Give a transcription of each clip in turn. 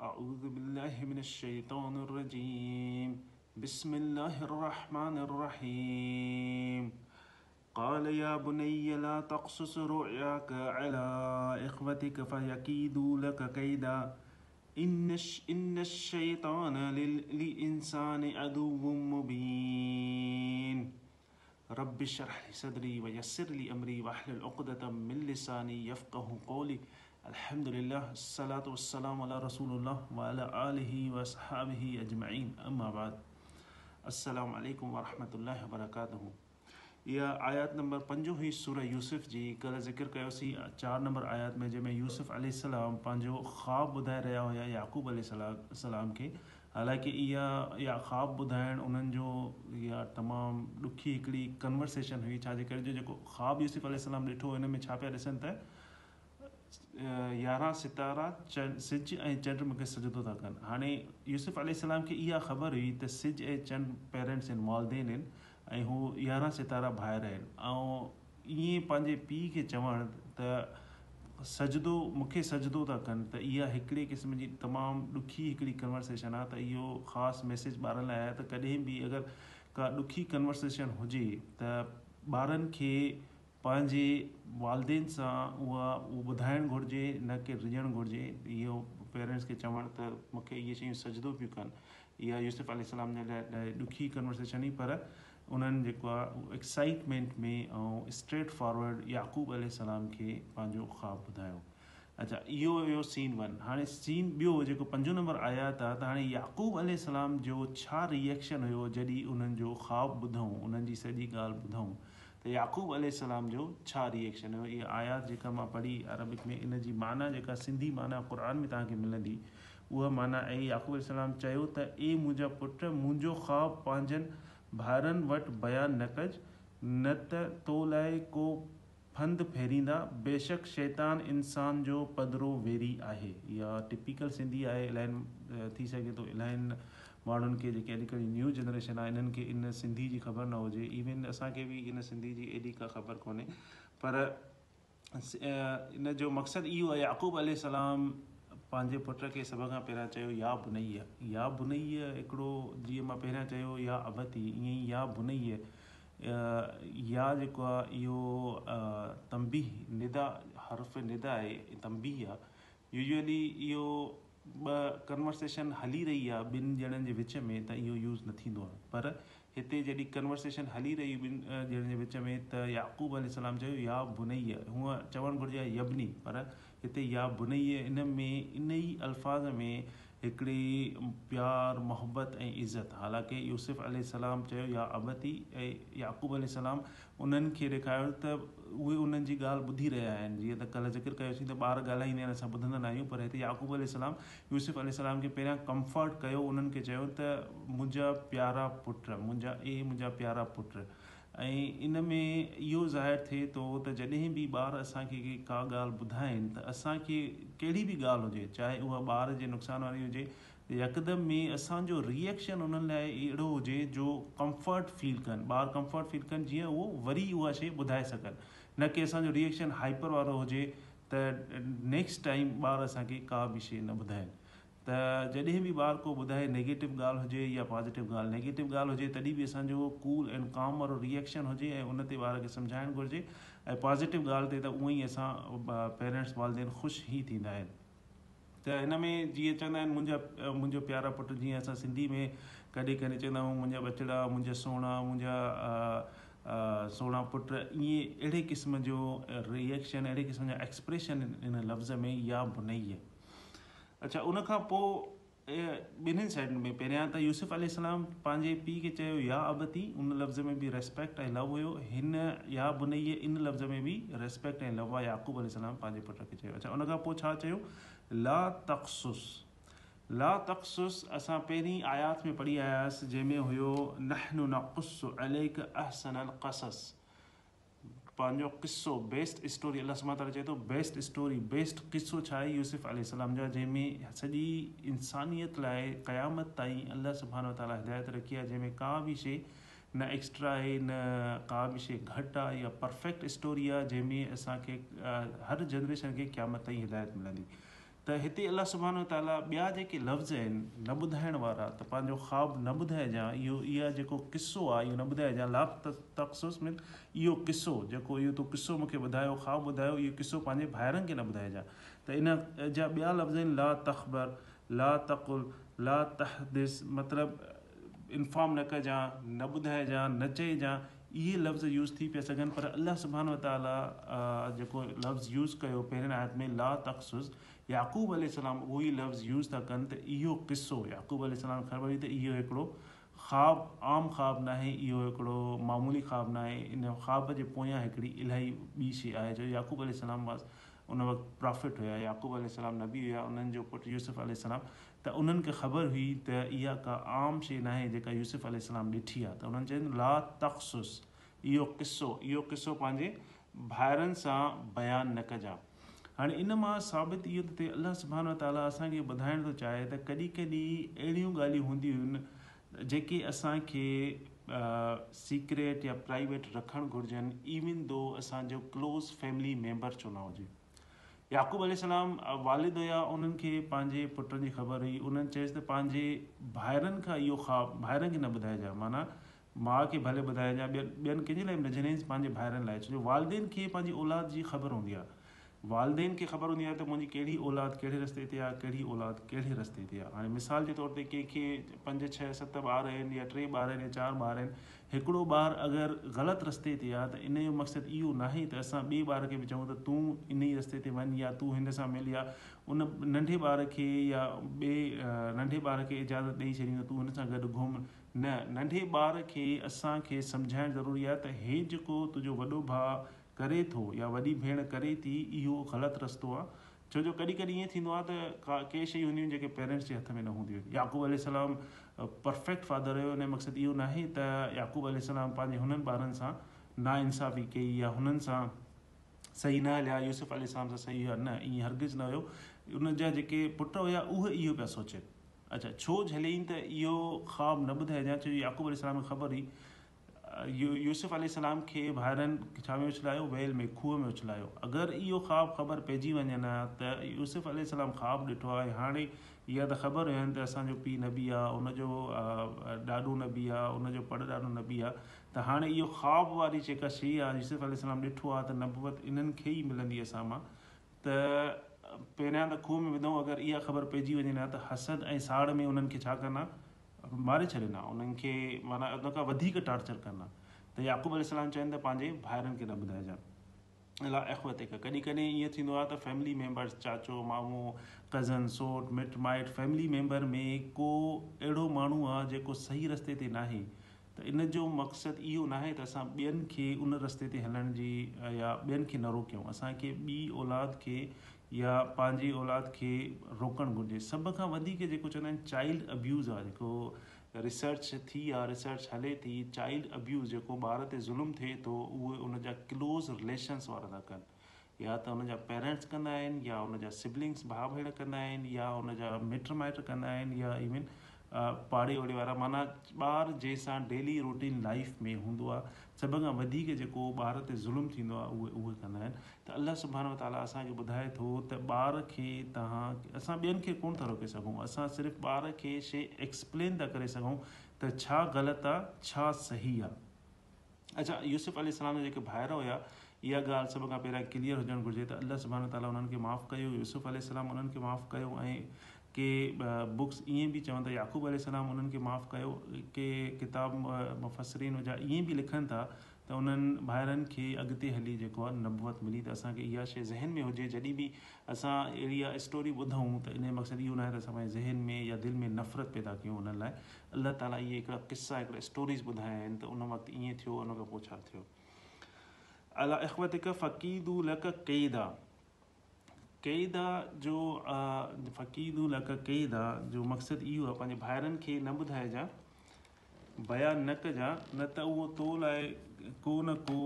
أعوذ بالله من الشيطان الرجيم بسم الله الرحمن الرحيم قال يا بني لا تقصص رؤياك على إخوتك فيكيدوا لك كيدا إن, إن الشيطان للإنسان عدو مبين رب اشرح لي صدري ويسر لي أمري واحلل عقدة من لساني يفقه قولي الحمدللہ الصلاة والسلام علی رسول اللہ وعلی آلہ وصحابہ اجمعین اما بعد السلام علیکم ورحمت اللہ وبرکاتہ یہ آیات نمبر پنجو ہی سورہ یوسف جی کل ذکر کیا اسی چار نمبر آیات میں جی میں یوسف علیہ السلام پانجو خواب بدھائے رہا ہویا یعقوب علیہ السلام کے حالانکہ یہ یا خواب بدھائیں انہیں جو یا تمام لکھی اکڑی کنورسیشن ہوئی چاہ جی کر جو جو خواب یوسف علیہ السلام لٹھو انہیں میں چھاپیا رسنت ہے यारहं सितारा चंड सिज ऐं चंड मूंखे सजदो था कनि हाणे यूसुफ अलाम खे इहा ख़बर हुई त सिज ऐं चंड पेरेंट्स आहिनि मालदेन आहिनि ऐं हू यारहं सितारा ॿाहिरि आहिनि ऐं ईअं पंहिंजे पीउ खे चवण त सजदो मूंखे सजदो था कनि त इहा हिकिड़े क़िस्म जी तमामु ॾुखी हिकिड़ी कन्वर्सेशन आहे त इहो ख़ासि मैसेज ॿारनि लाइ आहे त कॾहिं बि अगरि का ॾुखी कन्वर्सेशन हुजे त ॿारनि खे पंहिंजे वालदेन सां उहा उहो ॿुधाइणु घुरिजे न के रिजणु घुरिजे इहो पेरेंट्स खे चवणु त मूंखे इहे शयूं सजदो पियूं कनि इहा अली सलाम जे लाइ ॾाढी ॾुखी कन्वर्सेशन हुई पर उन्हनि जेको आहे एक्साइटमेंट में ऐं स्ट्रेट फॉरवर्ड याकूब अल सलाम खे पंहिंजो ख़्वाबु ॿुधायो अच्छा इहो हुयो सीन वन हाणे सीन ॿियो जेको पंजो नंबर आया था त हाणे याकूब अल सलाम जो छा रिएक्शन हुयो जॾहिं उन्हनि जो ख़्वाबु ॿुधूं उन्हनि जी सॼी ॻाल्हि ॿुधऊं त याक़ूब अल सलाम जो छा रिएक्शन हुयो इहा आयात जेका मां पढ़ी अरबिक में इन जी माना जेका सिंधी माना क़ुर में तव्हांखे मिलंदी उहा माना ऐं याक़ूब याक़ूबलाम चयो त ए मुंहिंजा पुट मुंहिंजो ख़्वाबु पंहिंजनि भाउरनि वटि बयानु न कज न त तो लाइ को फंदि फेरींदा बेशक शैतान इंसान जो पधरो वेरी आहे इहा टिपिकल सिंधी आहे इलाही थी सघे थो इलाही माण्हुनि खे जेके अॼुकल्ह न्यू जनरेशन आहे इन्हनि खे इन सिंधी जी ख़बर न हुजे इवन असांखे बि इन सिंधी जी एॾी का ख़बर कोन्हे पर इन जो मक़सदु इहो आहे आक़ूब अलाम पंहिंजे पुट खे सभ खां पहिरियां चयो या बुनैया बुनैया हिकिड़ो जीअं मां पहिरियां चयो या अबती ईअं ई या बुन या जेको आहे इहो तंबी निदा हर्फ़ निदा आहे तंबी आहे यूजली इहो ॿ कंवर्सेशन हली रही आहे ॿिनि ॼणनि जे विच में त इहो यूज़ न थींदो आहे पर हिते जॾहिं कन्वर्सेशन हली रही ॿिनि ॼणनि जे विच में त याक़ूब अली सलाम चयो या बुनैअ हूअं चवणु घुरिजे आहे यब्नी पर हिते या बुनै इन में इन ई अल्फ़ाज़ में हिकिड़ी प्यारु मोहबत ऐं इज़त हालांकि यूसुफ़ सलाम चयो या अबती ऐं याक़ूब अली उन्हनि खे ॾेखारियो त उहे उन्हनि जी ॻाल्हि ॿुधी रहिया आहिनि जीअं त कल्ह ज़िक्र कयोसीं त ॿार ॻाल्हाईंदा आहिनि असां ॿुधंदा न आहियूं पर हिते याक़ूब याक़ूबी सलाम यूसुफ़लाम खे पहिरियां कंफर्ट कयो उन्हनि खे चयो त मुंहिंजा प्यारा पुट मुंहिंजा ए मुंहिंजा प्यारा पुट ऐं इन में इहो ज़ाहिरु थिए थो त जॾहिं बि ॿार असांखे का ॻाल्हि ॿुधाइनि त असांखे कहिड़ी बि ॻाल्हि हुजे चाहे उहा ॿार जे नुक़सान वारी हुजे यदमि में असांजो रिएक्शन उन्हनि लाइ अहिड़ो हुजे जो कम्फट फील कनि ॿार कम्फट फील कनि जीअं उहो वरी उहा शइ ॿुधाए सघनि न की असांजो रिएक्शन हाइपर वारो हुजे त नेक्स्ट टाइम ॿार असांखे का बि शइ न ॿुधाइनि त जॾहिं बि ॿार को ॿुधाए नेगेटिव ॻाल्हि हुजे या पॉज़िटिव ॻाल्हि नेगेटिव ॻाल्हि हुजे तॾहिं बि असांजो कूल काम वारो रिएक्शन हुजे ऐं उन ते ॿार खे सम्झाइणु घुरिजे ऐं पॉज़िटिव ॻाल्हि ते त असां पेरेंट्स ख़ुशि ई थींदा आहिनि त हिन में जीअं चवंदा आहिनि मुंहिंजा मुंहिंजो प्यारा पुटु जीअं असां सिंधी में कॾहिं कॾहिं चवंदा आहियूं मुंहिंजा बचड़ा मुंहिंजा सोणा मुंहिंजा सोणा पुट ईअं अहिड़े क़िस्म जो रिएक्शन अहिड़े क़िस्म जा एक्सप्रेशन हिन लफ़्ज़ में या बुनई आहे अच्छा उनखां पोइ ॿिन्हिनि साइडुनि में पहिरियां त यूसुफ यूसुफ़लाम पंहिंजे पीउ खे चयो या अबती उन लफ़्ज़ में बि रेस्पेक्ट ऐं लव हुयो हिन या बुनई इन लफ़्ज़ में बि रेस्पेक्ट ऐं लव आहे याक़ूब अली सलाम पंहिंजे पुट खे चयो अच्छा उनखां पोइ छा चयो لا تقصص لا تقصص اصل پہ آیات میں پڑھی آیاس جے میں ہوئیو نحن نقص احسن القصص پانجو قصو بیسٹ اسٹوری اللہ سب تعالیٰ چاہے تو بیسٹ اسٹوری بیسٹ قصو یوسف علیہ السلام جا جے میں سجی انسانیت لائے قیامت تھی اللہ سبحانہ تعالیٰ ہدایت رکھیا جے میں کا بھی شے نہ ایکسٹرا ہے نہ کا بھی شے یا پرفیکٹ اسٹوری ہے جے میں اصان کے ہر جنریشن کے قیامت تھی ہدایت ملنگ हिते अलाह सुबान ताला ॿिया जेके लफ़्ज़ आहिनि न ॿुधाइण वारा त पंहिंजो ख़्वाबु न ॿुधाइजांइ इहो इहा जेको किसो आहे इहो न ॿुधाइजांइ ला तख़सुस में इहो किसो जेको इहो तूं किसो मूंखे ॿुधायो ख़्वाबु ॿुधायो इहो किसो पंहिंजे भाइरनि खे न ॿुधाइजांइ त इन जा ॿिया लफ़्ज़ आहिनि ला तख़बर ला तक़ुल ला तहदिस मतिलबु इन्फॉम न कजांइ न ॿुधाइजांइ न चइजांइ इहे लफ़्ज़ यूज़ थी पिया सघनि पर अलाह सुबान ताला जेको लफ़्ज़ यूज़ कयो पहिरें आयत में ला तख़्सुस याक़ूब आल सलाम उहो ई लफ़्ज़ यूज़ था कनि त इहो क़िसो यूबी सलाम ख़बर हुई त इहो हिकिड़ो ख़्वाबु आम ख़्वाबु न आहे इहो हिकिड़ो मामूली ख़्वाबु न आहे इन ख़्वाब जे पोयां हिकिड़ी इलाही ॿी शइ आहे जो याक़ूब याक़ूबलाम उन वक़्तु प्रॉफिट हुया याक़ूब सलाम न बि हुआ उन्हनि जो पुटु यूसुफ़लाम त उन्हनि खे ख़बर हुई त इहा का आम शइ न आहे जेका यूसुफ़ी सलाम ॾिठी आहे त उन्हनि चयनि ला तख़्सुस इहो किसो इहो किसो पंहिंजे भाइरनि सां बयानु न कजा हाणे इन मां साबित इहो थो थिए अलाह सुभान ताला असांखे ॿुधाइण थो चाहे त कॾहिं कॾहिं अहिड़ियूं ॻाल्हियूं हूंदियूं आहिनि जेके असांखे सीक्रेट या प्राइवेट रखणु घुरिजनि इविन दो असांजो क्लोज फैमिली मेंबर छो न हुजे याक़ूब याक़ूबलाम वालिद हुया उन्हनि खे पंहिंजे पुटनि जी ख़बर हुई उन्हनि चयसि त पंहिंजे ॿाहिरनि खां इहो ख़्वाबु भारनि खे न ॿुधाइजांइ माना माउ खे भले ॿुधाइजांइ ॿियनि ॿियनि कंहिंजे लाइ न ॾिजंदा पंहिंजे ॿाहिरनि लाइ छो जो वालदेन खे पंहिंजी औलाद जी ख़बर हूंदी आहे वालदेन खे ख़बर हूंदी आहे त मुंहिंजी कहिड़ी औलाद कहिड़े रस्ते ते आहे कहिड़ी औलाद कहिड़े रस्ते ते आहे हाणे मिसाल जे तौर ते कंहिंखे पंज छह सत ॿार आहिनि या टे ॿार आहिनि या चारि ॿार आहिनि हिकिड़ो ॿार अगरि ग़लति रस्ते ते आहे त इन जो मक़सदु इहो न त असां ॿिए ॿार खे बि चऊं त तूं इन ई रस्ते ते वञ या तूं हिन सां मिली उन नंढे ॿार खे या ॿिए नंढे ॿार खे इजाज़त ॾेई छॾींदो तूं हिन सां गॾु घुम नंढे ॿार खे असांखे सम्झाइणु ज़रूरी आहे त इहो जेको तुंहिंजो करे थो या वॾी भेण करे थी इहो ग़लति रस्तो आहे छो जो कॾहिं कॾहिं ईअं थींदो आहे त का के शयूं हूंदियूं आहिनि जेके पेरेंट्स जे हथ में न हूंदियूं आहिनि याकूब अली सलाम परफेक्ट फादर हुयो उन जो मक़सदु इहो न आहे त यकूबल सलाम पंहिंजे हुननि ॿारनि सां नाइंसाफ़ी कई या हुननि सां सही न हलिया यूसुफ अल सां सही हुआ न ईअं हरगिज़ न हुयो उन जा जेके पुट हुया उहे इहो पिया सोचनि अच्छा छो झलियईं त इहो ख़्वाबु न ॿुधाइजे छो जो याक़ूब अली सलाम खे ख़बर हुई यूसुफ अली सलाम खे ॿाहिरिनि छा में उछलायो वेल में खूह में उछलायो अगरि इहो ख़्वाबु ख़बर पइजी वञनि हा त यूसुफ़लाम ख़्वा ॾिठो आहे हाणे इहा त ख़बर हुनि त असांजो पीउ नबी आहे उनजो ॾाॾो नबी आहे उनजो पर ॾाॾो नबी आहे त हाणे इहो ख़्वाबु वारी जेका शइ आहे यूसुफ़ी सलाम ॾिठो आहे त नबबत इन्हनि खे ई मिलंदी असां मां त पहिरियां त खूह में विधऊं अगरि इहा ख़बर पइजी वञनि त हसद ऐं साड़ में उन्हनि खे मारे छॾींदा उन्हनि खे माना उन खां वधीक टॉर्चर कंदा त याक़ुबल इस्लाम चवनि त पंहिंजे भाइरनि खे न ॿुधाइजनि अलाए हिकु कॾहिं कॾहिं ईअं थींदो आहे त फैमिली मेंबर्स चाचो मामो कज़न सोट मिट माइट फैमिली मेंबर में को अहिड़ो माण्हू आहे जेको सही रस्ते ते नाहे त इन जो मक़सदु इहो न आहे त असां ॿियनि खे उन रस्ते ते हलण जी या ॿियनि खे न रोकियूं असांखे ॿी औलाद खे या पंहिंजी औलाद खे रोकणु घुरिजे सभ खां वधीक जेको चवंदा आहिनि चाइल्ड अब्यूज़ आहे जेको रिसर्च थी आहे रिसर्च हले थी चाइल्ड अब्यूज़ जेको ॿार ते ज़ुल्म थिए थो उहे उनजा क्लोज़ रिलेशन्स वारा था कनि या त हुन जा पेरेंट्स कंदा आहिनि या हुन जा सिबलिंग्स भाउ भेण कंदा आहिनि या हुन जा मिट माइट कंदा आहिनि या इविन पाड़े वाड़े वारा माना ॿार जंहिंसां डेली रूटीन लाइफ में हूंदो आहे सभ खां वधीक जेको ॿार ते ज़ुल्म थींदो आहे उहे उहे कंदा आहिनि त अलाह सुबाणे ताला असांखे ॿुधाए थो त ॿार खे तव्हां असां ॿियनि खे कोन था रोके सघूं असां सिर्फ़ु ॿार खे शइ एक्सप्लेन था करे सघूं त छा ग़लति आहे छा सही आहे अच्छा यूसुफ़ अली सलाम जा जेके भाड़ो हुया इहा ॻाल्हि सभ खां पहिरियां क्लियर हुजणु घुरिजे त अलाह सुबाने ताला उन्हनि खे माफ़ु कयो यूसुफ़ सलाम खे माफ़ु कयो ऐं के बुक्स ईअं बि चवनि था याक़ूब आसलाम उन्हनि खे माफ़ु कयो के किताब मुफ़सरीन हुजा ईअं बि लिखनि था त उन्हनि ॿाहिरिनि खे अॻिते हली जेको आहे नबत मिली त असांखे इहा शइ ज़हन में हुजे जॾहिं बि असां अहिड़ा स्टोरी ॿुधूं त इन जो मक़सदु इहो न आहे त असां पंहिंजे ज़हन में या दिलि में नफ़रत पैदा कयूं उन्हनि लाइ अल्ला ताली इहे हिकिड़ा क़िसा हिकिड़ा स्टोरीस ॿुधाया आहिनि त उन वक़्तु ईअं थियो उन खां पोइ छा थियो अला कईदा जो फ़क़ीदु उल क़इदा जो मक़सदु इहो आहे पंहिंजे ॿाहिरनि खे न ॿुधाइजांइ बयानु न कजांइ न त उहो तो आहे को न को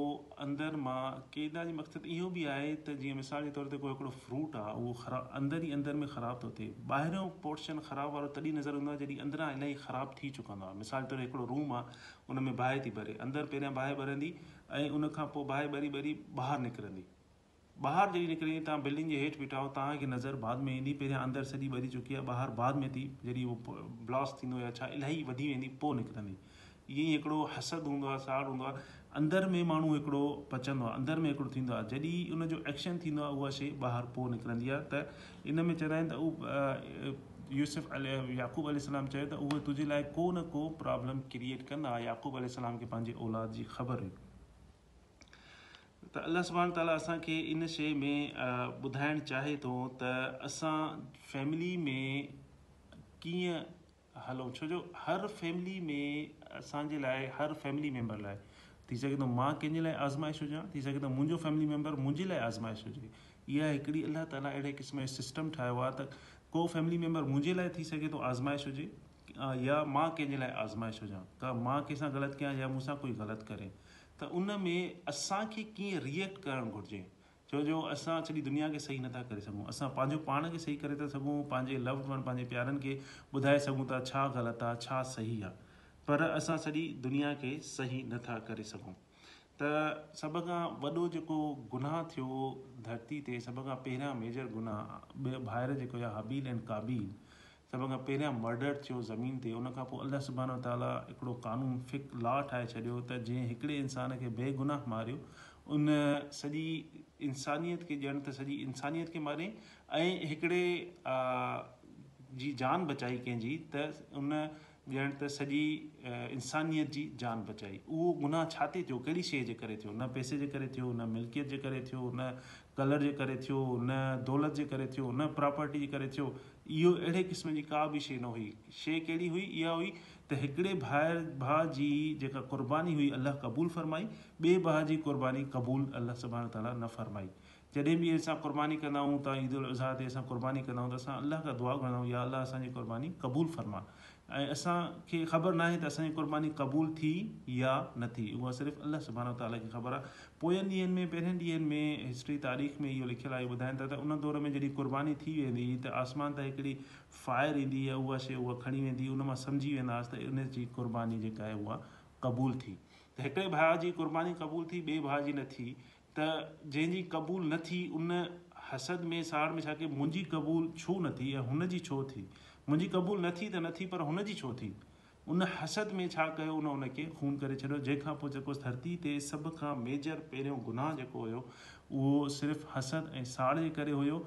अंदरु मां कैदा जो मक़सदु इहो बि आहे त जीअं मिसाल जे तौर ते को हिकिड़ो फ्रूट आहे उहो ख़राबु अंदर ई अंदर में ख़राब थो थिए ॿाहिरियों पोर्शन ख़राबु वारो तॾहिं नज़र हूंदो आहे जॾहिं अंदरां इलाही ख़राबु थी चुकंदो आहे मिसाल तौरु हिकिड़ो रूम आहे उन में बाहि थी भरे अंदरु पहिरियां बाहि भरंदी ऐं उनखां बाहि भरी ॿाहिरि निकिरंदी ॿाहिरि जॾहिं निकिरंदी तव्हां बिल्डिंग जे हेठि बीठा आहियो तव्हांखे नज़र बाद में ईंदी पहिरियां अंदरि सॼी भरी चुकी आहे ॿाहिरि बाद में थी जॾहिं उहो ब्लास्ट थींदो या छा इलाही वधी वेंदी पोइ निकिरंदी ईअं ई हिकिड़ो हसक हूंदो आहे साड़ हूंदो आहे अंदरि में माण्हू हिकिड़ो पचंदो आहे अंदर में हिकिड़ो थींदो आहे जॾहिं उनजो एक्शन थींदो आहे उहा शइ ॿाहिरि पोइ निकिरंदी आहे त इन में चवंदा आहिनि त यूसुफ अल याक़ूब आली सलाम चयो त उहो तुंहिंजे लाइ को न को प्रॉब्लम क्रिएट कंदा याक़ूब अली खे पंहिंजे औलाद जी ख़बर हुई त अलाह सुभाणे ताला असांखे इन शइ में ॿुधाइण चाहे थो त असां फैमिली में कीअं हलूं छो जो हर फैमिली में असांजे लाइ हर फैमिली मेंबर लाइ थी सघे थो मां कंहिंजे लाइ आज़माइश हुजां थी सघे थो मुंहिंजो फैमिली मेंबर मुंहिंजे लाइ आज़माइश हुजे इहा हिकिड़ी अलाह ताला अहिड़े क़िस्म जो सिस्टम ठाहियो आहे त को फैमिली मेंबर मुंहिंजे लाइ थी सघे थो आज़माइश हुजे या मां कंहिंजे लाइ आज़माइश हुजां का मां कंहिंसां ग़लति कयां या मूंसां कोई ग़लति करे त उन में असांखे कीअं रिएक्ट करणु घुरिजे छो जो असां सॼी दुनिया खे सही नथा करे सघूं असां पंहिंजो पाण खे सही करे था सघूं पंहिंजे लव पंहिंजे प्यारनि खे ॿुधाए सघूं था छा ग़लति आहे छा सही आहे पर असां सॼी दुनिया खे सही नथा करे सघूं त सभ खां वॾो जेको गुनाह थियो धरती ते सभ खां पहिरियां मेजर गुनाह ॿिए ॿाहिरि जेको हबील एंड काबील सभ खां पहिरियां मर्डर थियो ज़मीन ते उनखां पोइ अलाह सुबानो ताला हिकिड़ो कानून फिक लॉ ठाहे छॾियो त जंहिं हिकिड़े इंसान खे बेगुनाह मारियो उन सॼी इंसानियत खे ॼणु त सॼी इंसानियत खे मारियईं ऐं हिकिड़े जी जान बचाई कंहिंजी त उन ॼण त सॼी इंसानियत जी जान बचाई उहो गुनाह छा ते थियो कहिड़ी शइ जे करे थियो न पैसे जे करे थियो न मिल्कियत जे करे थियो न कलर जे करे थियो न दौलत जे करे थियो न प्रॉपर्टी जे करे थियो یہ اڑے قسم کی کا بھی شعیع نہ ہوئی شے کہڑی ہوئی یہ ہوئی تو ایکڑے بائر باقا قربانی ہوئی اللہ قبول فرمائی بے با کی قربانی قبول اللہ سبح تعالیٰ نہ فرمائی جدی بھی اصل قربانی کروں عید الضحی اب قربانی کراؤں تو اصل اللہ کا دعا گاؤں یا اللہ کی قربانی قبول فرما ऐं असांखे ख़बर न आहे त असांजी क़ुर्बानी क़बूल थी या न थी उहा सिर्फ़ु अलाह सुभाणे ताले खे ख़बर आहे पोयंनि में पहिरें ॾींहंनि में हिस्ट्री तारीख़ में इहो लिखियलु आहे ॿुधाइनि था त उन दौर में जॾहिं क़ुर्बानी थी वेंदी त आसमान ताईं हिकिड़ी फायर ईंदी आहे उहा शइ उहा खणी वेंदी उन मां सम्झी वेंदा त इन जी क़ुर्बानी जेका आहे उहा क़बूल थी त हिकिड़े भाउ जी क़ुर्बानी क़बूल थी ॿिए भाउ जी न थी त जंहिंजी क़बूल न थी उन हसद में साड़ में छा के मुंहिंजी छो न थी थी मुंहिंजी क़बूल न थी त न थी पर हुन जी छो थी उन हसद में छा कयो उन उनखे ख़ून करे छॾियो जंहिंखां पोइ जेको धरती ते सभ खां मेजर पहिरियों गुनाह जेको हुयो उहो सिर्फ़ु हसद ऐं साड़ जे करे हुयो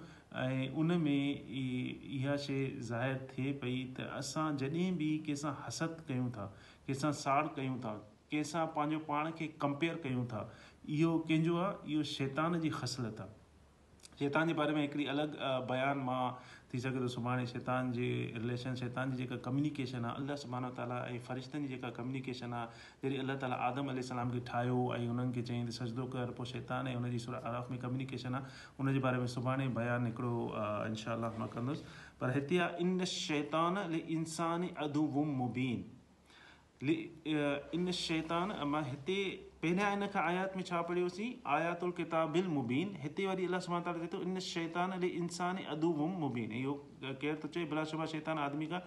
ऐं उनमें ई इहा शइ ज़ाहिरु थिए पई त असां जॾहिं बि कंहिं सां कयूं था कंहिंसां साड़ कयूं था कंहिंसां पंहिंजो पाण खे कंपेयर कयूं था इहो कंहिंजो आहे इहो शैतान जी ख़सलत आहे शैतान जे बारे में हिकिड़ी अलॻि बयानु मां थी सघे थो सुभाणे शैतान जे रिलेशन शैतान जी जेका कम्युनिकेशन आहे अलाह सुभाणे ताला ऐं फ़रिश्तनि जी जेका कम्युनिकेशन आहे जॾहिं अलाह ताला आदम सलाम खे ठाहियो ऐं उन्हनि खे चयईं त सजदो कर पोइ शैतान ऐं हुनजी आराफ़ में कम्युनिकेशन आहे उनजे बारे में सुभाणे बयानु हिकिड़ो इनशा मां कंदुसि पर हिते आहे इन शैतान इंसान अधु मुबीन इन शैतान मां हिते पहिरियां हिन खां आयात में छा पढ़ियोसीं आयातुल किताबिल मुबीन हिते वरी अलाह सुबा ताला चए थो इन शैतान अली इंसान अदूबुम मुबीन इहो केरु थो चए बिलासबा शैतान आदमी खां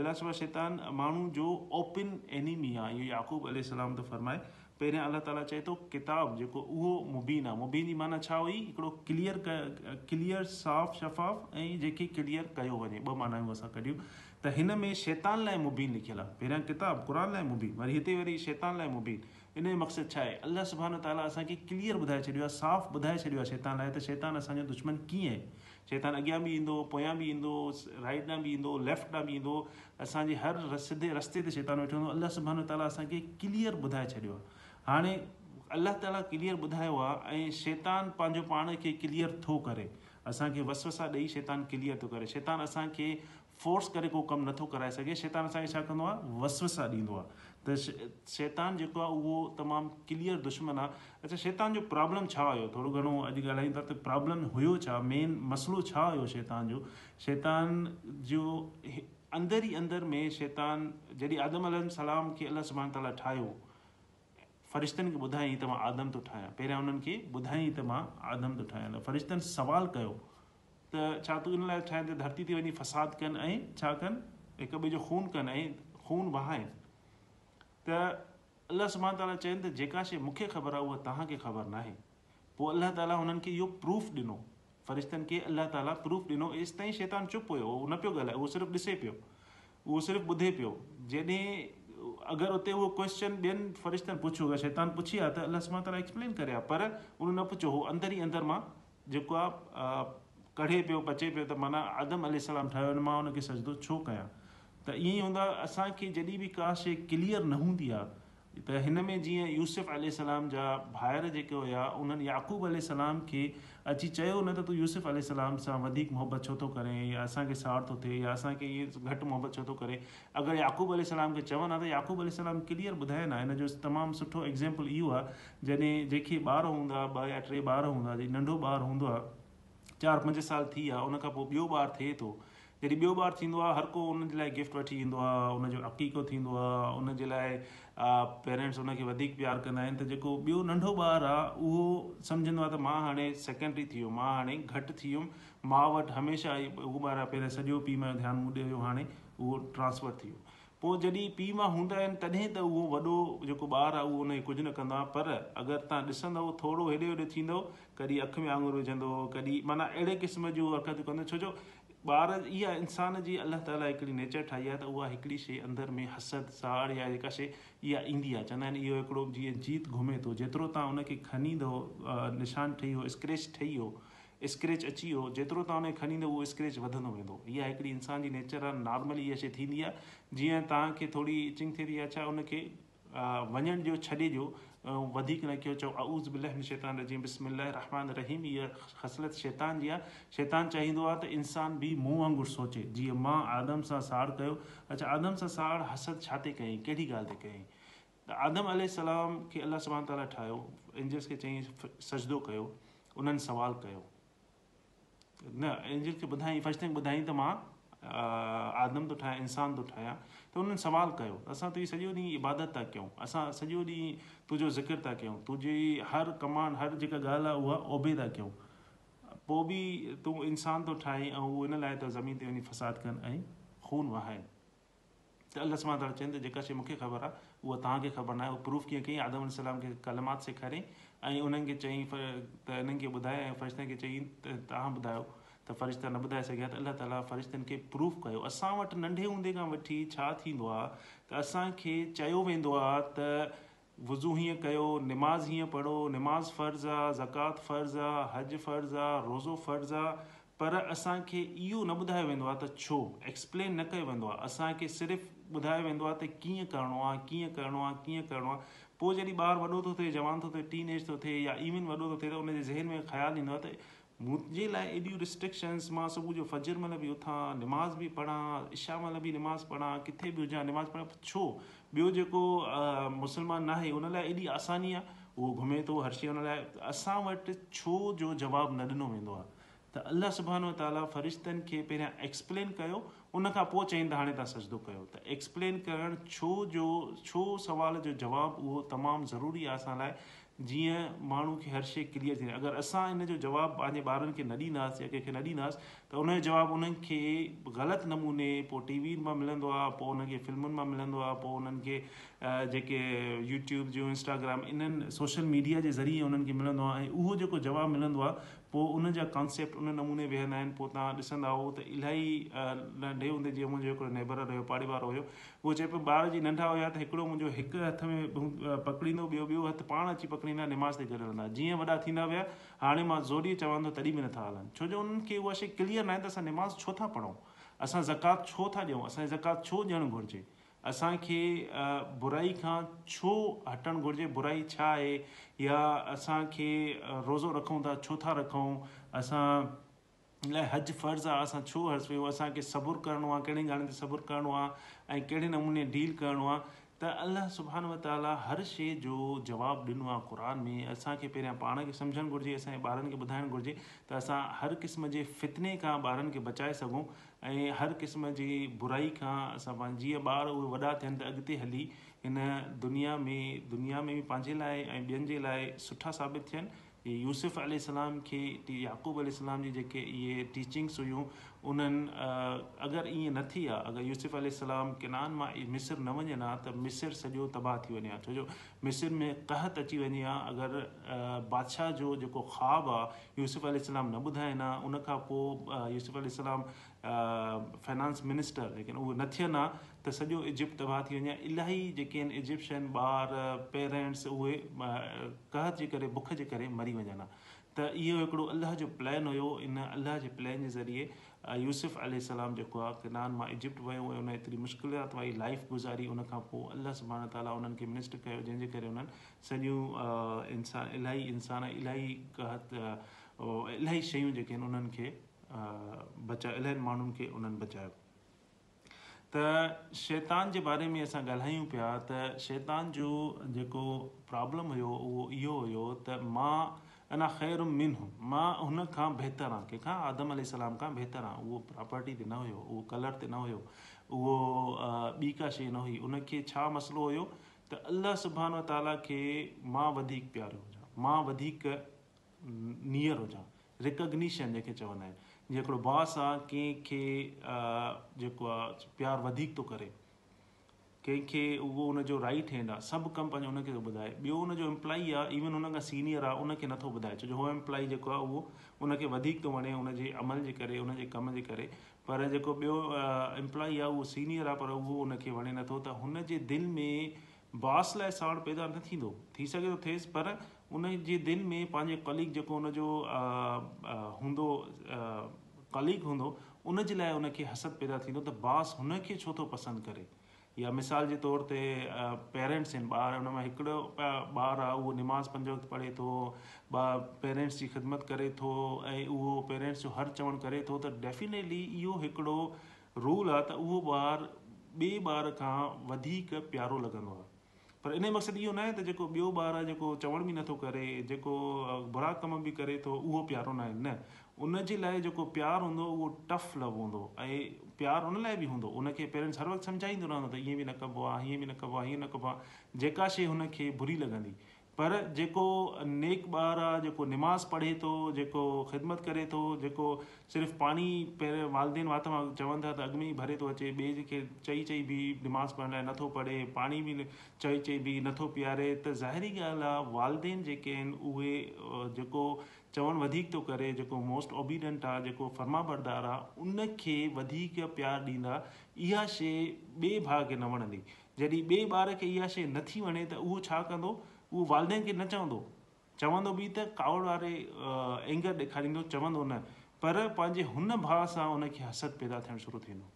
बिलासबा शैतान माण्हू जो ओपिन एनिमी आहे इहो याक़ूब अल सलाम थो फरमाए पहिरियां अलाह ताला चए थो किताब जेको उहो मुबीन आहे मुबीन ई माना छा हुई हिकिड़ो क्लियर क्लियर साफ़ शफ़ाफ़ ऐं जेकी क्लियर कयो वञे ॿ माना असां कढियूं त हिन में शैतान लाइ मुबीन लिखियलु आहे पहिरियां किताबु क़ुर लाइ मुबीन वरी हिते वरी शैतान लाइ मुबीन इन जो मक़सदु छा आहे अलाह सुभाणो ताला असांखे क्लियर ॿुधाए छॾियो आहे साफ़ु ॿुधाए छॾियो आहे शैतान लाइ त शैतान असांजो दुश्मन कीअं आहे शैतान अॻियां बि ईंदो पोयां बि ईंदो राइट ॾांहुं बि ईंदो लेफ्ट ॾांहुं बि ईंदो असांजे हर रसे रस्ते ते शैतान वेठो हूंदो अलाह सुभानो ताला असांखे क्लियर ॿुधाए छॾियो आहे हाणे अलाह ताला क्लियर ॿुधायो आहे ऐं शैतान पंहिंजो पाण खे क्लियर थो करे असांखे वसि सां ॾेई शैतान क्लियर थो करे शैतान असांखे फोर्स करे को कमु नथो कराए सघे शैतान असांखे छा कंदो आहे वसव सां ॾींदो आहे त शे शैतान जेको आहे उहो तमामु क्लीअर दुश्मन आहे अच्छा शैतान जो प्रॉब्लम छा हुयो थोरो घणो अॼु ॻाल्हायूं था त प्रॉब्लम हुयो छा मेन मसलो छा हुयो शैतान जो शैतान जो अंदरि ई अंदरि में शैतान जॾहिं आदम अल सलाम खे अलाह सुबान ताला ठाहियो फ़रिश्तनि खे ॿुधायईं त मां आदम थो ठाहियां पहिरियां उन्हनि खे ॿुधायईं त मां आदम थो ठाहियां फ़रिश्तनि सुवाल कयो त छा तूं इन लाइ छा धरती ते वञी फ़साद कनि ऐं छा कनि हिक ॿिए जो खून कनि ऐं खून वहाइनि تو اللہ سمان تعالیٰ چین ت جا شی مختلف خبر آپ خبر نہ اللہ تعالیٰ انہوں پر فرشتن کے اللہ تعالیٰ پروف دنو ایس تھی شیتان چپ ہو پہ گلائے وہ صرف ڈسے پی وہ صرف بدھے پہ جی اگر اتنے وہ کوشچن بین فرشتوں پوچھوں شیتان پوچھی تو اللہ سمان تعالیٰ ایسپلین کر پوچھو وہ اندر مکو کڑے پہ بچے پی تو مانا آدم علیہ السلام ٹھا ان کے سجد چھو كیا त ईअं ई हूंदो आहे असांखे जॾहिं बि का शइ क्लीअर न हूंदी आहे त हिन में जीअं यूसुफ़ी सलाम जा भाइर जेके हुया उन्हनि याक़ूब सलाम खे अची चयो न त तूं यूसुफ यूसुफ़लाम सां वधीक मुहबत छो थो करे या असांखे सार थो थिए या असांखे इहे घटि मुहबत छो थो करे अगरि याक़ूब सलाम खे चवनि हा त याक़ूब याकूबल सलाम ॿुधाइनि हा हिन जो तमामु सुठो एक्ज़ाम्पल इहो आहे जॾहिं जेके ॿार हूंदा ॿ या टे ॿार हूंदा नंढो ॿारु हूंदो आहे चारि पंज साल थी विया उनखां पोइ ॿियो ॿारु थिए थो जॾहिं ॿियो ॿारु थींदो आहे हर को उन जे लाइ गिफ़्ट वठी ईंदो आहे उन जो अक़ीक़ो थींदो आहे उन जे लाइ पेरेंट्स उनखे वधीक प्यारु कंदा आहिनि त जेको ॿियो नंढो ॿारु आहे उहो सम्झंदो आहे त मां हाणे सेकेंडरी थी वियुमि मां हाणे घटि थी वियुमि माउ वटि हमेशह उहो ॿारु आहे पहिरियों सॼो पीउ माउ ध्यानु मूं ॾे वियो हाणे उहो ट्रांसफर थी वियो पोइ जॾहिं पीउ माउ हूंदा आहिनि तॾहिं त उहो वॾो जेको ॿारु आहे उहो उनखे कुझु न कंदो आहे पर अगरि तव्हां ॾिसंदव थोरो हेॾे होॾे थींदो कॾहिं अखि में वांगुरु विझंदो कॾहिं माना अहिड़े क़िस्म जूं हरकतूं कंदो छो जो ॿार इहा इंसान जी अलाह ताल हिकिड़ी नेचर ठाही आहे त उहा हिकिड़ी शइ अंदरि में हसद साड़ या जेका शइ इहा ईंदी आहे चवंदा आहिनि इहो हिकिड़ो जीअं जीत घुमे थो जेतिरो तव्हां उनखे खणी निशान ठही वियो स्क्रेच ठही वियो स्क्रेच अची वियो जेतिरो तव्हां उनखे खणी उहो स्क्रेच वधंदो वेंदो इहा हिकिड़ी इंसान जी नेचर आहे नॉर्मली इहा शइ थींदी आहे जीअं तव्हांखे थोरी इचिंग थिए थी आहे छा वञण जो छॾे ॾियो ऐं वधीक न कयो चओ अउज़ बिलम शैतनान जीअं बि रहमान रहीम इहा ख़सरत शैतान जी आहे शैतान चाहींदो आहे त इंसान बि मूंहं वांगुरु सोचे जीअं मां आदम सां साड़ कयो अच्छा आदम सां साड़ हसद छा ते कयईं कहिड़ी ॻाल्हि ते कयईं त आदम अलाम खे अलताला ठाहियो इंजस खे चयाईं सजदो कयो उन्हनि सुवाल कयो न इंजस खे ॿुधाईं फस्ट थिंग ॿुधाईं त मां आदम थो ठाहियां इंसान थो ठाहियां त उन्हनि सवाल कयो असां तुंहिंजी सॼो ॾींहुं इबादत था कयूं असां सॼो ॾींहुं तुंहिंजो ज़िकिर था कयूं तुंहिंजी हर कमान हर जेका ॻाल्हि आहे उहा था कयूं पोइ बि तूं इंसान थो ठाहे ऐं हू इन लाइ ज़मीन ते वञी फसाद कनि ऐं खून वहाइनि त अलॻि मां था चवनि त जेका शइ मूंखे ख़बर आहे उहा तव्हांखे ख़बर नाहे प्रूफ कीअं कयईं आदम सलाम खे कलमात सेखारियईं ऐं उन्हनि खे चई त इन्हनि खे ॿुधाए ऐं त फ़रिश्ता न ॿुधाए सघिया त अलाह ताला फ़रिश्तनि खे प्रूफ कयो असां वटि नंढे हूंदे खां वठी छा थींदो आहे त असांखे चयो वेंदो आहे त वुज़ू हीअं कयो निमाज़ हीअं पढ़ो निमाज़ फर्ज़ु आहे ज़कात फ़र्ज़ु आहे हज फर्ज़ु आहे रोज़ो फ़र्ज़ु आहे पर असांखे इहो न ॿुधायो वेंदो आहे त छो एक्सप्लेन न कयो वेंदो आहे असांखे सिर्फ़ु ॿुधायो वेंदो आहे त कीअं करिणो आहे कीअं करिणो आहे कीअं करिणो आहे पोइ जॾहिं ॿारु वॾो थो थिए जवान थो थिए टीन एज थो थिए या इविन वॾो थो थिए त हुनजे ज़हन में ख़्यालु ईंदो आहे त मुंहिंजे लाइ एॾियूं रिस्ट्रिक्शंस मां सुबुह जो फजर महिल बि उथां निमाज़ बि पढ़ां इशा महिल बि निमाज़ पढ़ां किथे बि हुजां निमाज़ पढ़ां छो ॿियो जेको मुस्लमान नाहे उन लाइ एॾी आसानी आहे उहो घुमे थो हर शइ हुन लाइ असां वटि छो जो जवाबु न ॾिनो वेंदो आहे त अलाह सुबानो ताला फ़रिश्तनि खे पहिरियां एक्सप्लेन कयो उनखां पोइ चयईं त हाणे तव्हां सचंदो कयो त एक्सप्लेन करणु छो जो छो सुवाल जो जवाबु उहो तमामु ज़रूरी आहे असां लाइ जीअं माण्हू खे हर शइ क्लीअर थींदी अगरि असां हिन जो जवाबु पंहिंजे ॿारनि खे न ॾींदासीं या कंहिंखे न ॾींदासीं त जो जवाबु उन्हनि खे ग़लति नमूने पोइ टीवी मां मिलंदो आहे पोइ खे फिल्मुनि मां मिलंदो आहे पोइ उन्हनि खे जेके यूट्यूब जूं इंस्टाग्राम इन्हनि सोशल मीडिया जे ज़रिए उन्हनि खे मिलंदो आहे ऐं उहो जेको जवाबु मिलंदो आहे पोइ उन जा कॉन्सेप्ट उन नमूने वेहंदा आहिनि पोइ तव्हां ॾिसंदा उहो त इलाही नंढे हूंदे जीअं मुंहिंजो हिकिड़ो नेबर रहियो पाड़े वारो हुयो उहो चए पियो ॿार जी नंढा हुया त हिकिड़ो मुंहिंजो हिकु हथ में पकड़ींदो ॿियो ॿियो हथु पाण अची पकड़ींदा निमाज़ ते गॾु हलंदा जीअं वॾा थींदा विया हाणे मां ज़ोरी ई चवां थो तॾहिं बि नथा हलनि छो जो उन्हनि खे उहा शइ क्लियर न आहे त असां निमाज़ छो था पढ़ूं असां ज़कात छो था ॾियूं असांजी ज़कात छो ॾियणु घुरिजे असांखे बुराई खां छो हटणु घुरिजे बुराई छा आहे या असांखे रोज़ो रखूं था छो था रखूं असां लाइ हज फर्ज़ु आहे असां छो अर्ज़ु कयूं असांखे सबुरु करिणो आहे कहिड़ी ॻाल्हि ते सबुरु करिणो आहे ऐं कहिड़े नमूने डील करिणो आहे त अलाह सुबाने व ताला हर शइ जो जवाबु ॾिनो आहे क़ुर में असांखे पहिरियां पाण खे सम्झणु घुरिजे असांजे ॿारनि खे ॿुधाइणु घुरिजे त असां हर क़िस्म जे फितने खां ॿारनि खे बचाए सघूं ऐं हर क़िस्म जी बुराई खां असां पंहिंजी जीअं ॿार उहे वॾा थियनि त अॻिते हली हिन दुनिया में दुनिया में बि पंहिंजे लाइ ऐं ॿियनि जे लाइ सुठा साबित थियनि यूसुफ़लाम खे याक़ूब अली जी जेके इहे टीचिंग्स हुयूं उन्हनि अगरि ईअं न थी आहे अगरि यूसुफ यूसुफ़लाम किनान मां मिसिर न वञनि हा त मिसिर सॼो तबाह थी वञे हा छो जो मिसिर में कहत अची वञे हा अगरि बादशाह जो जेको ख़्वाबु आहे यूसुफ़ल सलाम न ॿुधाइनि हा उन खां पोइ यूसुफ़ अलाम फाइनांस मिनिस्टर लेकिन उहे न थियनि हा त सॼो इजिप्ट तबाह थी वञे इलाही जेके आहिनि इजिप्शन ॿार पेरेंट्स उहे कहत जे करे बुख जे करे मरी वञनि हा त इहो हिकिड़ो अलाह जो प्लैन हुयो इन अलाह जे प्लैन जे ज़रिए यूसुफ़लाम जेको आहे किनान मां इजिप्ट वियो ऐं उन एतिरी मुश्किलात वारी लाइफ गुज़ारी उनखां पोइ अलाह सबाना ताला उन्हनि खे मिस्ट कयो जंहिंजे करे उन्हनि सॼियूं इंसान इलाही इंसान इलाही इलाही शयूं जेके आहिनि उन्हनि खे बचायो इलाही माण्हुनि खे उन्हनि बचायो त शैतान जे बारे में असां ॻाल्हायूं पिया त शैतान जो जेको प्रॉब्लम हुयो उहो इहो हुयो त मां अञा ख़ैरु मिन हुयम मां हुन खां बहितरु आहियां कंहिंखां आदम सलाम खां बहितरु आहे उहो प्रॉपर्टी ते न हुयो उहो कलर ते न हुयो उहो ॿी का शइ न हुई उन छा मसइलो हुयो त अलाह सुबाना ताला खे मां वधीक प्यारो हुजां मां वधीक नियर हुजां रिकॉगनीशन जंहिंखे चवंदा आहिनि जीअं हिकिड़ो बॉस आहे कंहिंखे जेको आहे प्यारु वधीक थो करे कंहिंखे उहो उनजो राइट हैंड आहे सभु कमु पंहिंजो हुनखे थो ॿुधाए ॿियो हुनजो इम्प्लॉई आहे इवन हुन खां सीनियर आहे उनखे नथो ॿुधाए छो जो उहो इम्प्लॉई जेको आहे उहो उनखे वधीक थो वणे हुनजे अमल जे करे हुनजे कम जे करे पर जेको ॿियो इम्प्लॉई आहे उहो सीनियर आहे पर उहो उनखे वणे नथो त हुनजे दिलि में बॉस लाइ साण पैदा न थींदो थी सघे थो थिएसि पर उन जे दिलि में पंहिंजे कलीग जेको हुनजो हूंदो कलीग हूंदो उनजे लाइ हुनखे हसद पैदा थींदो त बॉस हुनखे छो थो पसंदि करे या मिसाल जे तौर ते पेरेंट्स आहिनि ॿार उनमें हिकिड़ो ॿारु आहे उहो निमाज़ पंज वक़्तु पढ़े थो पेरेंट्स जी ख़िदमत करे थो ऐं उहो पेरेंट्स जो हर चवणु करे थो त डैफिनेटली इहो हिकिड़ो रूल आहे त उहो ॿारु ॿिए ॿार खां वधीक प्यारो लॻंदो आहे पर इन मक़सदु इहो न आहे त जेको ॿियो ॿारु आहे जेको चवण बि नथो करे जेको बुरा कम बि करे थो उहो प्यारो न न उन जे लाइ जेको प्यारु हूंदो उहो टफ लव हूंदो ऐं प्यारु उन लाइ बि हूंदो उनखे पेरेंट्स हर वक़्तु सम्झाईंदो रहंदो त ईअं बि न कबो आहे हीअं बि न कबो आहे हीअं न कबो आहे जेका शइ हुनखे बुरी लॻंदी पर जेको नेक ॿारु आहे जेको निमाज़ पढ़े थो जेको ख़िदमत करे थो जेको सिर्फ़ु पाणी पहिरें वालदेन वात मां चवनि था त अॻु में ई भरे थो अचे ॿिए खे चई चई बि निमाज़ पढ़ण लाइ नथो पढ़े पाणी बि चई चई बि नथो पीआरे त ज़ाहिरी ॻाल्हि आहे वालदेन जेके आहिनि उहे जेको चवणु वधीक थो करे जेको मोस्ट ओबीडेंट आहे जेको फर्मा बरदार आहे उनखे वधीक प्यारु ॾींदा इहा शइ ॿिए भाउ खे न वणंदी जॾहिं ॿिए ॿार खे इहा शइ नथी वणे त उहो छा कंदो उहो वालदेन खे न चवंदो चवंदो बि त कावड़ वारे एंगर ॾेखारींदो चवंदो न पर पंहिंजे हुन भाउ सां उनखे हसत पैदा थियणु शुरू थींदो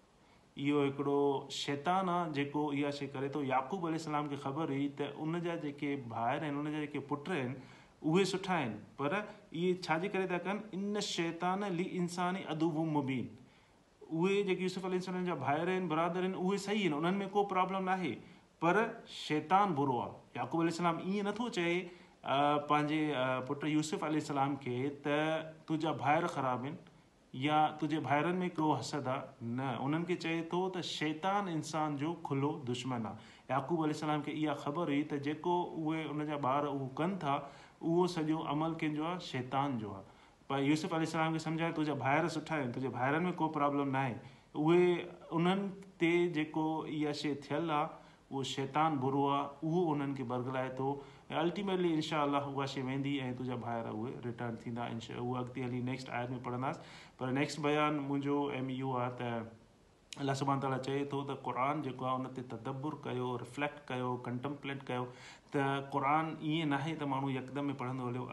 इहो हिकिड़ो शैतान आहे जेको इहा शइ करे थो याक़ूब अलाम खे ख़बर हुई त उन जा जेके भाहिर आहिनि उन जा जेके पुट आहिनि उहे सुठा आहिनि पर इहे छाजे करे था कनि इन शैतान ली इंसानी अदूबू मुबीन उहे जेके यूसुफ इंसान जा भाइर आहिनि बरादर आहिनि उहे सही आहिनि उन्हनि में को प्रॉब्लम नाहे पर शैतान बुरो आहे याकूब अली ईअं नथो चए पंहिंजे पुटु यूसुफ अली सलाम खे त तुंहिंजा भाइर ख़राबु आहिनि या तुंहिंजे भाइरनि में को हसद आहे न उन्हनि खे चए थो त शैतान इंसान जो खुलो दुश्मन आहे याक़ूब अली सलाम खे इहा ख़बर हुई त जेको उहे उनजा ॿार उहे कनि था उहो सॼो अमल कंहिंजो आहे शैतान जो आहे पर यूसुफ अलाम खे सम्झाए तुंहिंजा भाइर सुठा आहिनि तुंहिंजे भाइरनि में को प्रॉब्लम न आहे उहे उन्हनि ते जेको इहा शइ थियलु आहे उहो शैतान बुरो आहे उहो उन्हनि खे बरगलाए थो ऐं अल्टीमेटली इनशा उहा शइ वेंदी ऐं तुंहिंजा भाइर उहे रिटर्न थींदा उहा अॻिते हली नेक्स्ट आयर में पढ़ंदासीं पर नेक्स्ट बयानु मुंहिंजो एम इहो आहे त अलाह सुभाणे ताला चए थो त क़रान जेको आहे उन ते तदबुर कयो रिफ्लेक्ट कयो कंटम्पलेट कयो त क़रान ईअं न आहे त माण्हू यकदमि पढ़ंदो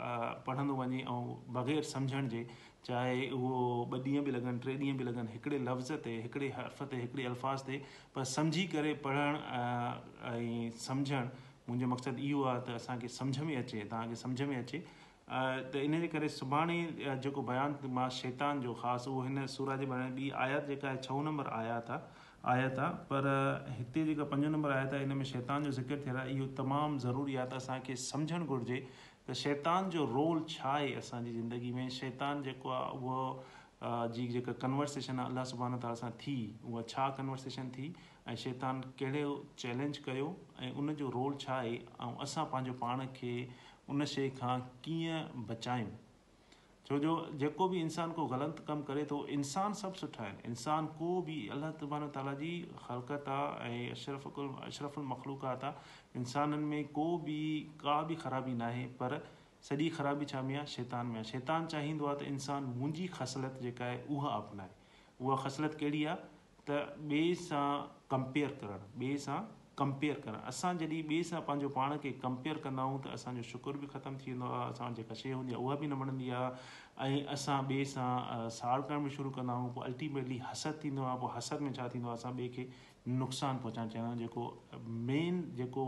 पढ़ंदो वञे ऐं बग़ैर सम्झण जे चाहे उहो ॿ ॾींहं बि लॻनि टे ॾींहं बि लॻनि हिकिड़े लफ़्ज़ ते हिकिड़े हर्फ़ ते हिकिड़े अल्फ़ाज़ ते पर समुझी करे पढ़ण ऐं समुझणु मुंहिंजो मक़सदु इहो आहे त असांखे में अचे तव्हांखे सम्झ में अचे त इन जे करे सुभाणे जेको बयानु मां शैतान जो ख़ासि उहो हिन सूरत जे बारे में ॿी आयात जेका आहे छहो नंबर आयात आहे आयात आहे पर हिते जेका पंज नंबर आयात आहे हिन में शैतान जो ज़िक्र थियलु आहे इहो तमामु ज़रूरी आहे त असांखे सम्झणु घुरिजे त शैतान जो रोल छा आहे असांजी ज़िंदगी में शैतान जेको आहे उहो जी जेका कन्वर्सेशन आहे अलाह सुभाणे सां थी उहा छा कन्वर्सेशन थी ऐं शैतान कहिड़ो चैलेंज कयो ऐं उनजो रोल छा आहे ऐं असां पंहिंजो पाण खे उन शइ खां कीअं बचायूं छो जो जेको बि इंसानु को ग़लति कमु करे थो इंसानु सभु सुठा आहिनि इंसानु को बि अलाह तबानो ताला जी हरकत आहे ऐं अशरफ़ुल अशरफुल मख़लूकात आहे इंसाननि में को बि का बि ख़राबी न आहे पर सॼी ख़राबी छा में आहे शैतान में आहे शैतान चाहींदो आहे त इंसानु मुंहिंजी ख़सलत जेका आहे उहा अपनाए उहा ख़सलत कहिड़ी आहे त ॿिए सां करणु ॿिए सां कंपेयर करणु असां जॾहिं ॿिए सां पंहिंजो पाण खे कंपेयर कंदाऊं त असांजो शुक्रु बि ख़तमु थी वेंदो आहे असां जेका शइ हूंदी आहे उहा बि न वणंदी आहे ऐं असां ॿिए सां शुरू कंदा आहियूं पोइ अल्टीमेटली हसत थींदो आहे पोइ में छा थींदो आहे असां ॿिए खे नुक़सानु पहुचाइणु चाहींदा आहियूं जेको मेन जेको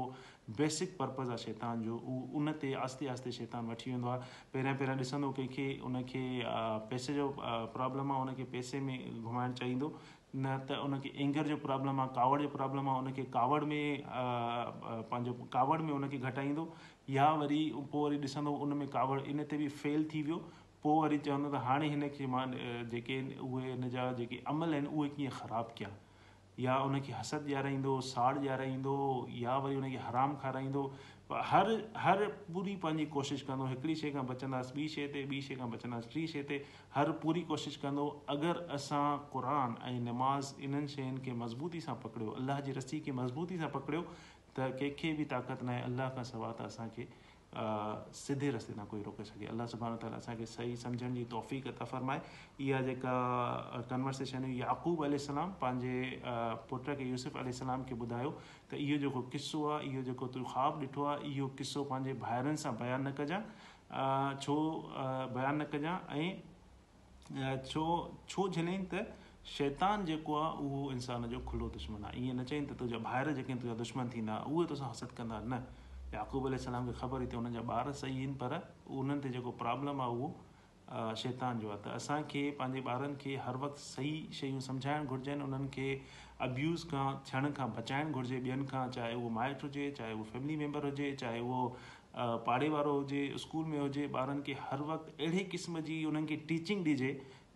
बेसिक पर्पज़ आहे शैतान जो उहो उनते आहिस्ते आहिस्ते शैतान वठी वेंदो आहे पहिरियां पहिरियां ॾिसंदो कंहिंखे उनखे पैसे जो प्रॉब्लम आहे पैसे में घुमाइणु चाहींदो न त उनखे एंगर जो प्रॉब्लम आहे कावड़ जो प्रॉब्लम आहे उनखे कावड़ में पंहिंजो कावड़ में उनखे घटाईंदो या वरी पोइ वरी ॾिसंदो उन में कावड़ इन ते बि फेल थी वियो पोइ वरी चवंदो त हाणे हिन खे मां जेके आहिनि उहे जा जेके अमल आहिनि उहे कीअं ख़राबु कया या उनखे हसद ॾियाराईंदो साड़ ॾियाराईंदो या वरी उनखे हराम खाराईंदो हर हर पूरी पंहिंजी कोशिशि कंदो हिकिड़ी शइ खां बचंदासीं ॿी शइ ते ॿी शइ खां बचंदासीं टीं शइ ते हर पूरी कोशिशि कंदो अगरि असां क़ुर ऐं नमाज़ इन्हनि शयुनि खे मज़बूती सां पकड़ियो अलाह जी रसी खे मज़बूती सां पकड़ियो त कंहिंखे बि ताक़त न आहे अलाह खां सवाइ त असांखे سیدے رستے تا کوئی روکے سے اللہ سبحت صحیح سمجھنے کی توفیق تفرم ہے یہ کنورسشن ہوئی یہ عقوب علیہ السلام پانے پہ یوسف علیہ السلام کے بدھایا تو یہ قصو آ یہ خواب دھٹو یہ قصوں باہرن سے بیان کجا چھو بیان کجا چھو چھو جن ت شیتان جو انسان جو کھلو دشمن آ یہ نہ چاہے باہر دشمن تھی تو حسد کر ूब अलाम खे ख़बर हुई त हुननि जा ॿार सही आहिनि पर उन्हनि ते जेको प्रॉब्लम आहे उहो शैतान जो आहे त असांखे पंहिंजे ॿारनि खे हर वक़्तु सही शयूं सम्झाइणु घुरिजनि उन्हनि खे अब्यूज़ खां थियण खां बचाइणु घुरिजे ॿियनि खां चाहे उहो माइटु हुजे चाहे उहो फैमिली मेम्बर हुजे चाहे उहो पाड़े वारो हुजे स्कूल में हुजे ॿारनि खे हर वक़्तु अहिड़े क़िस्म जी उन्हनि खे टीचिंग ॾिजे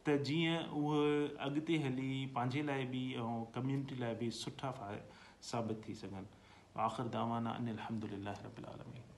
त जीअं उहे अॻिते हली पंहिंजे लाइ बि ऐं कम्यूनिटी लाइ बि सुठा फाइ साबित थी सघनि وآخر دعوانا أن الحمد لله رب العالمين